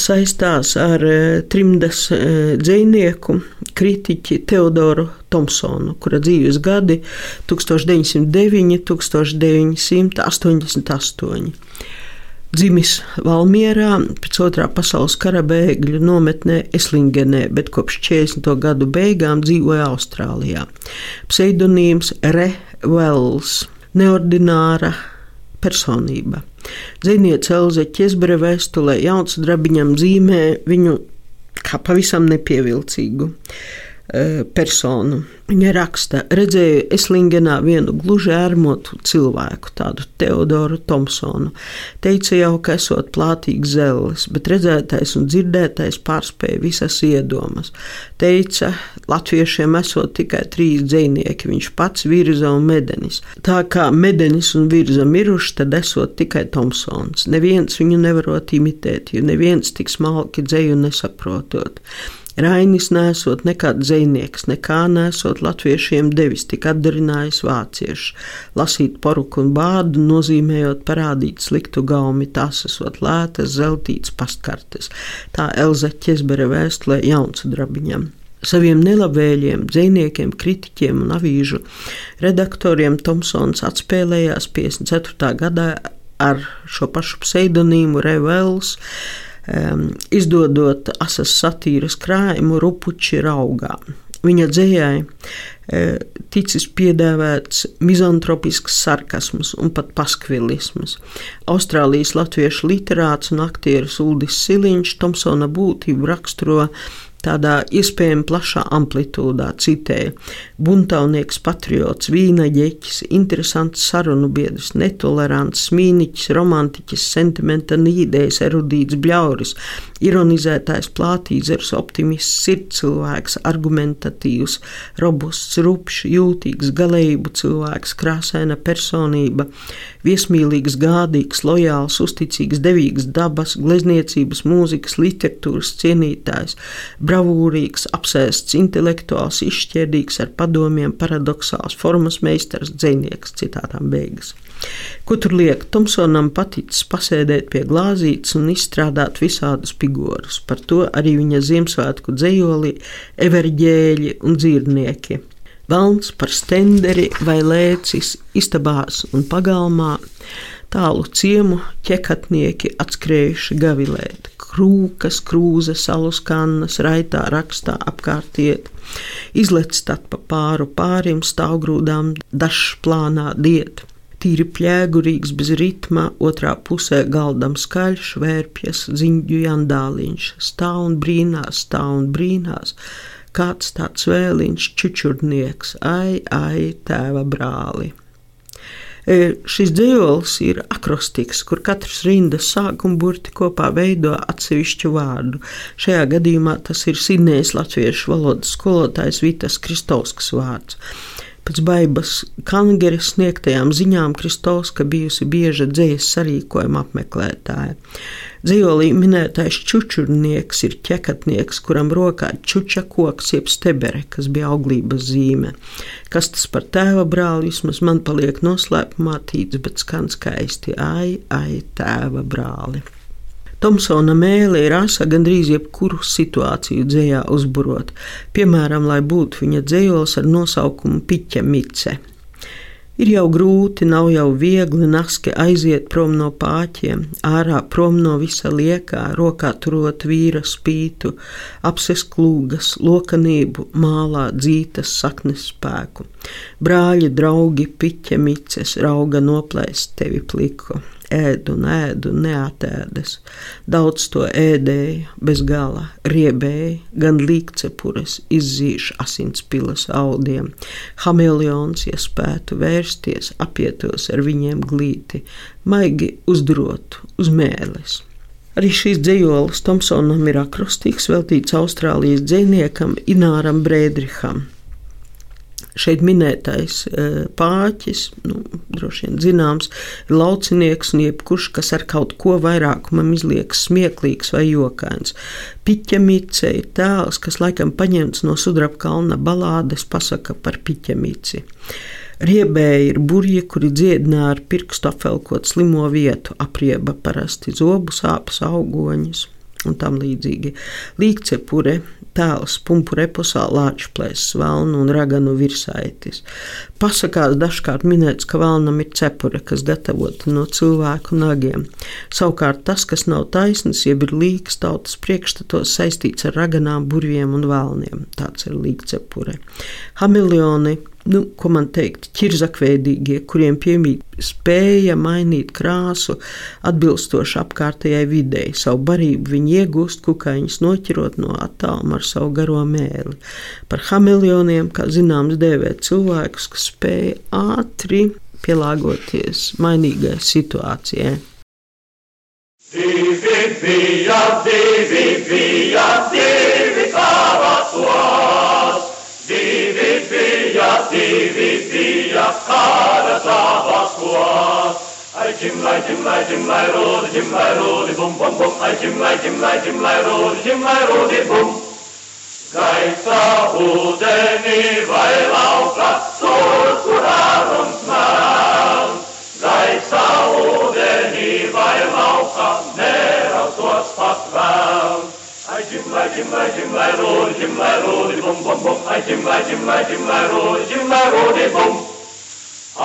saistās ar eh, trimdas eh, dzinieku, kritiķi Teodoru Thompsonu, kura dzīves gadi 1909, 1988. Dzimis Valmjerā pēc otrā pasaules kara bēgļu nometnē Eslingenē, bet kopš 40. gadu beigām dzīvoja Austrālijā. Pseidonīms Re Wells, neordināra personība. Ziniet, Elze Česbere vēstulē jauns drabiņam zīmē viņu kā pavisam nepievilcīgu. E, personu. Viņa raksta, redzēju Eslingenā vienu gluži ērmotu cilvēku, tādu Teodoru Thompsonu. Teica jau, ka esot plātīgs zelis, bet redzētais un dzirdētais pārspēja visas iedomas. Teica, latviešiem esot tikai trīs dzinieki, viņš pats virza un medenis. Tā kā medenis un virza miruši, tad esot tikai Thompsons. Neviens viņu nevarot imitēt, jo neviens tik smalki dzēju nesaprotot. Rainis nesot nekāds zvejnieks, nekā nesot latviešiem devis, tik atdarinājis vācieši. Lasīt poruku un bādu nozīmējot parādīt sliktu gaumi, tās esot lētas, zeltītas pastkartes. Tā Elza Ķezbere vēstulē jaunsudrabiņam saviem nelabvēlīgiem dziniekiem, kritiķiem un avīžu redaktoriem Tomsons atspēlējās 54. gadā ar šo pašu pseidonīmu Revels um, izdodot asas satīras krājumu Rupuči raugā. Viņa dzējai e, ticis piedāvāts mizantropisks sarkasms un pat paskvilisms. Austrālijas latviešu literāts un aktieris Uldis Siliņš Tomsona būtību raksturo tādā iespējami plašā amplitūdā, citēja: Buntaunieks, patriots, vīna ģeķis, interesants sarunu biedrs, netolerants, mīniķis, romantiķis, sentimenta nīdējs, erudīts, bļauris, ironizētājs, plātīzers, optimists, sirdscilvēks, argumentatīvs, robusts, rupšs, jūtīgs, galējību cilvēks, krāsaina personība, viesmīlīgs, gādīgs, lojāls, uzticīgs, devīgs, dabas, glezniecības, mūzikas, literatūras cienītājs, bravūrīgs, apsēsts, intelektuāls, izšķērdīgs, ar padomiem, paradoxāls, formas meistars, dzinieks, citātām beigas. Ko tur liek? Tomsonam paticis pasēdēt pie glāzītes un izstrādāt visādus figūrus. Par to arī viņa Ziemassvētku dzējoli, everģēļi un dzīvnieki. Valns par stenderi vai lēcis istabās un pagalmā, tālu ciemu ķekatnieki atskrējuši gavilēt, krūkas, krūze, salus kannas, raitā rakstā apkārtiet, izlec tad pa pāru pārim stāvgrūdām dažs plānā diet. Tīri plēgurīgs, bez ritma, otrā pusē galdam skaļš, vērpjas, ziņģu jandāliņš, stāv un brīnās, stāv un brīnās, kāds tāds vēliņš, čučurnieks, ai, ai, tēva brāli. E, šis dzīslis ir akrostiks, kur katrs rindas sākuma burti kopā veido atsevišķu vārdu. Šajā gadījumā tas ir Sidnejas latviešu valodas skolotājs Vitas Kristovskas vārds. Pēc Baibas Kangeres sniegtajām ziņām Kristovska bijusi bieža dzējas sarīkojuma apmeklētāja. Dzīvolī minētais čučurnieks ir ķekatnieks, kuram rokā čuča koks jeb stebere, kas bija auglības zīme. Kas tas par tēva brāli, vismaz man paliek noslēpumā tīts, bet skan skaisti ai, ai, tēva brāli. Tomsona mēlē ir asa gandrīz jebkuru situāciju dzējā uzburot, piemēram, lai būtu viņa dzējos ar nosaukumu Piķa Mice. Ir jau grūti, nav jau viegli naski aiziet prom no pāķiem, ārā prom no visa liekā, rokā turot vīra spītu, apses klūgas, lokanību, mālā dzītas saknes spēku. Brāļi, draugi, piķa mices, rauga noplēst tevi pliku ēdu un ēdu, neatēdas. Daudz to ēdēja, bez gala, riebēja, gan līkcepures izzīš asinspilas audiem. Hameleons, ja spētu vērsties, apietos ar viņiem glīti, maigi uzdrotu uz mēles. Arī šīs dzīslis Tomsonam ir akrostīgs, veltīts Austrālijas dziniekam Ināram Brēdriham. Šeit minētais e, pāķis, nu, droši vien zināms, ir laucinieks un jebkurš, kas ar kaut ko vairākumam izliekas smieklīgs vai jokains. Piķemice ir tēls, kas laikam paņemts no sudraba kalna balādes, pasaka par piķemici. Riebēji ir burji, kuri dziedināja ar pirkstu apvelkot slimo vietu, aprieba parasti zobu sāpes augoņus un tam līdzīgi. Līgcepure, tēls, pumpure posā, lāčplēs, valnu un raganu virsaitis. Pasakās dažkārt minēts, ka valnam ir cepure, kas gatavota no cilvēku nagiem. Savukārt tas, kas nav taisns, jeb ir līgs tautas priekšstatos saistīts ar raganām, burviem un valniem. Tāds ir līgcepure. Hamilioni nu, ko man teikt, ķirzakveidīgie, kuriem piemīt spēja mainīt krāsu atbilstoši apkārtējai videi. Savu barību viņi iegūst kukaiņus noķerot no attāluma ar savu garo mēli. Par hameleoniem, kā zināms, dēvē cilvēkus, kas spēja ātri pielāgoties mainīgai situācijai. Divi bija, divi bija, divi tavas vārds, divi bija, divi bija, kāda savas kos. Ai, ģim, lai, ģim, lai, ģim, lai, rūdi, ģim, lai, rūdi, bum, bum, bum, ai, ģim, lai, ģim, lai, ģim, lai, rūdi, ģim, lai, rūdi, bum. Gaisa ūdenī vai lauka, sur, kur ārums mēls. Gaisa ūdenī vai lauka, nerautos pat bum.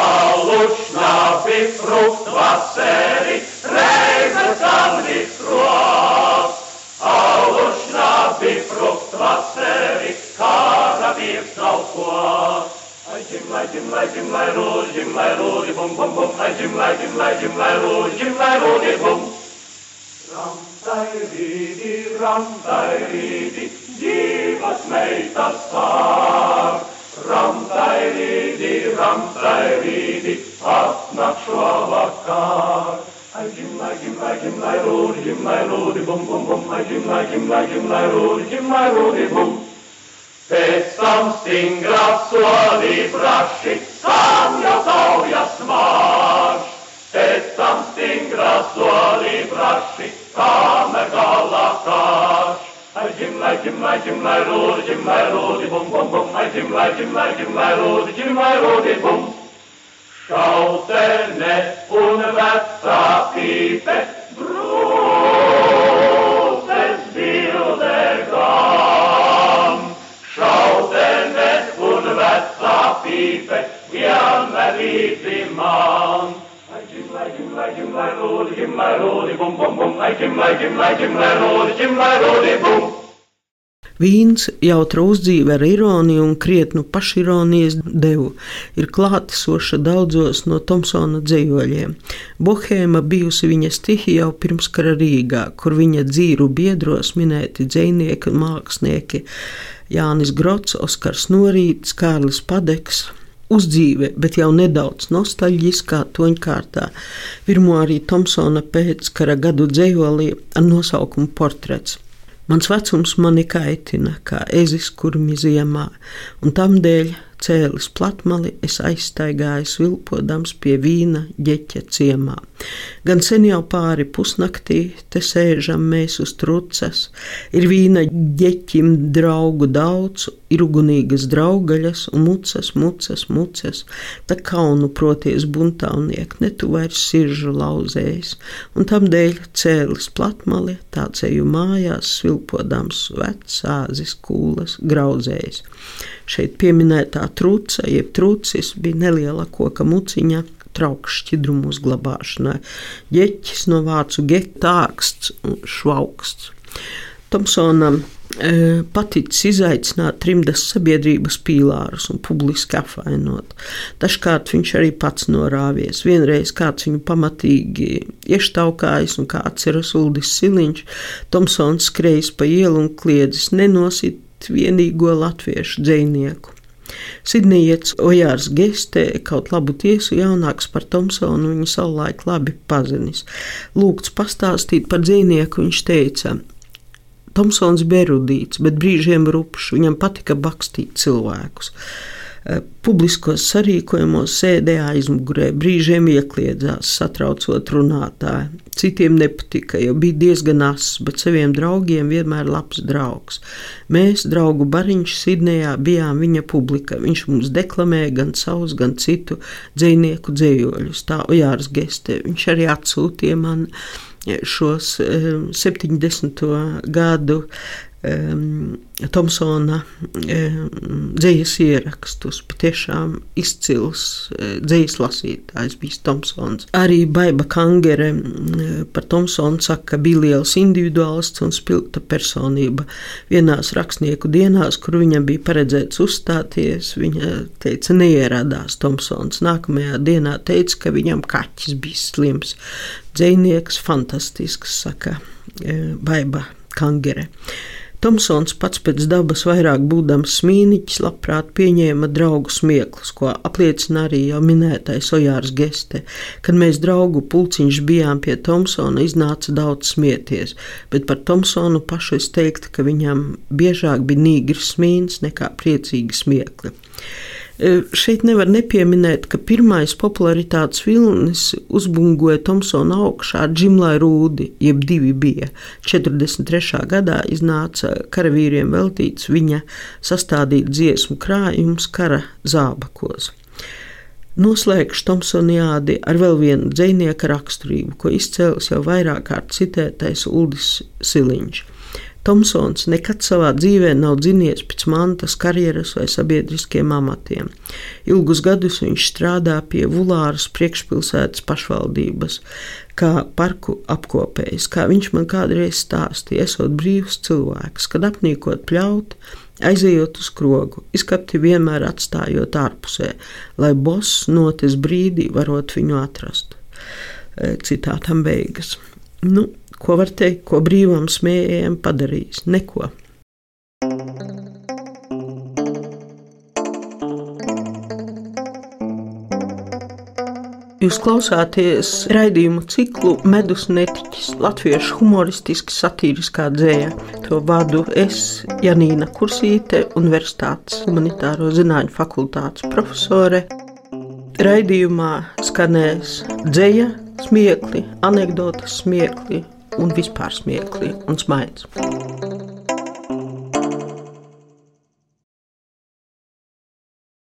Alušņāpi, frukt, vaseri, reize samni krop. Alušņāpi, frukt, vaseri, kāda vīrs nav ko. Ai, ģim, lai, ģim, lai, ģim, lai, rūdi, ģim, lai, rūdi, bum, bum, bum, ai, ģim, lai, ģim, lai, ģim, lai, rūdi, ģim, lai, rūdi, bum. Ram. Ramtairīdi, ramtairīdi, dzīvas meitas sār. Ramtairīdi, ramtairīdi, atnāk šo vakar. Ai, gimlai, gimlai, gimlai, rūdi, gimlai, rūdi, bum, bum, bum, ai, gimlai, gimlai, gimlai, rūdi, gimlai, rūdi, bum. Pēc tam stingrā solī braši, sam jau Ai, ģim, lai, ģim, lai, ģim, lai, rūdi, ģim, lai, rūdi, bum, bum, bum, ai, ģim, lai, ģim, lai, ģim, lai, rūdi, ģim, lai, rūdi, bum. Šautene un vecā pīpe, brūces bildegām. Šautene un vecā pīpe, vienmēr līdzi man. Vīns jautra uzdzīve ar ironiju un krietnu pašironijas devu ir klātesoša daudzos no Tomsona dzējoļiem. Bohēma bijusi viņa stihija jau pirms kara Rīgā, kur viņa dzīru biedros minēti dzēnieki un mākslinieki Jānis Grots, Oskars Norīts, Kārlis Padeks, uzdzīve, bet jau nedaudz nostalģiskā toņkārtā. Pirmo arī Tomsona pēckara gadu dzējolī ar nosaukumu Portrets. Mans vecums mani kaitina, kā ezis kurmi ziemā, un tam dēļ cēlis platmali, es aizstaigāju svilpodams pie vīna ģeķa ciemā. Gan sen jau pāri pusnaktī te sēžam mēs uz trucas, ir vīna ģeķim draugu daudz, ir ugunīgas draugaļas un mucas, mucas, mucas, tā kaunu proties buntāvniek, ne tu vairs siržu lauzējis, un tam dēļ cēlis platmali, tāds eju mājās, svilpodams vecs āzis kūlas grauzējis. Šeit pieminētā trūce, jeb trūcis, bija neliela koka muciņa. Trauks šķidrumu uzglabāšanai, ģeķis no vācu getāksts un švauksts. Tomsonam e, paticis izaicināt trimdas sabiedrības pīlārus un publiski apvainot. Dažkārt viņš arī pats norāvies. Vienreiz kāds viņu pamatīgi ieštaukājis, un kā atceras Uldis Siliņš, Tomsons skrējis pa ielu un kliedzis nenosit vienīgo latviešu dzinieku. Sidnijets Ojārs Gestē kaut labu tiesu jaunāks par Tomsonu viņu savulaik labi pazinis. Lūgts pastāstīt par dzīvnieku, viņš teica. Tomsons bija erudīts, bet brīžiem rupšs, viņam patika bakstīt cilvēkus. Eh, publiskos sarīkojumos sēdēja aizmugurē, brīžiem iekļiedzās, satraucot runātāju. Citiem nepatika, jo bija diezgan ass, bet saviem draugiem vienmēr labs draugs. Mēs, draugu bariņš, Sidnejā bijām viņa publika. Viņš mums deklamēja gan savus, gan citu dzinieku dzējoļus. Tā Ojārs Geste, viņš arī atsūtīja man šos 70. Eh, gadu Tomsona um, dzīslas ierakstus. Patiešām izcils uh, dzīslas lasītājs bija Tomsons. Arī Baiba Kangere um, par Tomsonu saka, ka bija liels individuālists un spilgta personība. Vienās rakstnieku dienās, kur viņam bija paredzēts uzstāties, viņa teica, neieradās Tomsons. Nākamajā dienā teica, ka viņam kaķis bija slims. Dzēnieks fantastisks, saka uh, Baiba Kangere. Tomsons pats pēc dabas vairāk būdams smīniķis, labprāt pieņēma draugu smieklus, ko apliecina arī jau minētais Ojārs Geste. Kad mēs draugu pulciņš bijām pie Tomsona, iznāca daudz smieties, bet par Tomsonu pašu es teiktu, ka viņam biežāk bija nīgrs smīns nekā priecīgi smiekli. E, šeit nevar nepieminēt, ka pirmais popularitātes vilnis uzbungoja Tomsona augšā Džimlai Rūdi, jeb divi bija. 43. gadā iznāca karavīriem veltīts viņa sastādīt dziesmu krājums kara zābakos. Noslēgšu Tomsoniādi ar vēl vienu dzinieka raksturību, ko izcēlis jau vairāk kārt citētais Uldis Siliņš. Tomsons nekad savā dzīvē nav dzinies pēc mantas, karjeras vai sabiedriskiem amatiem. Ilgus gadus viņš strādā pie Vulāras priekšpilsētas pašvaldības, kā parku apkopējs, kā viņš man kādreiz stāstīja, esot brīvs cilvēks, kad apnīkot pļaut, aizejot uz krogu, izkapti vienmēr atstājot ārpusē, lai boss notis brīdī varot viņu atrast. Citātam beigas. Nu, Ko var teikt, ko brīvam smējējam padarījis? Neko. Jūs klausāties raidījumu ciklu Medus netiķis, latviešu humoristiski satiriskā dzēja. To vadu es, Janīna Kursīte, Universitātes humanitāro zināņu fakultātes profesore. Raidījumā skanēs dzēja, smiekli, anekdotas smiekli, un vispār smieklīgi un smaids.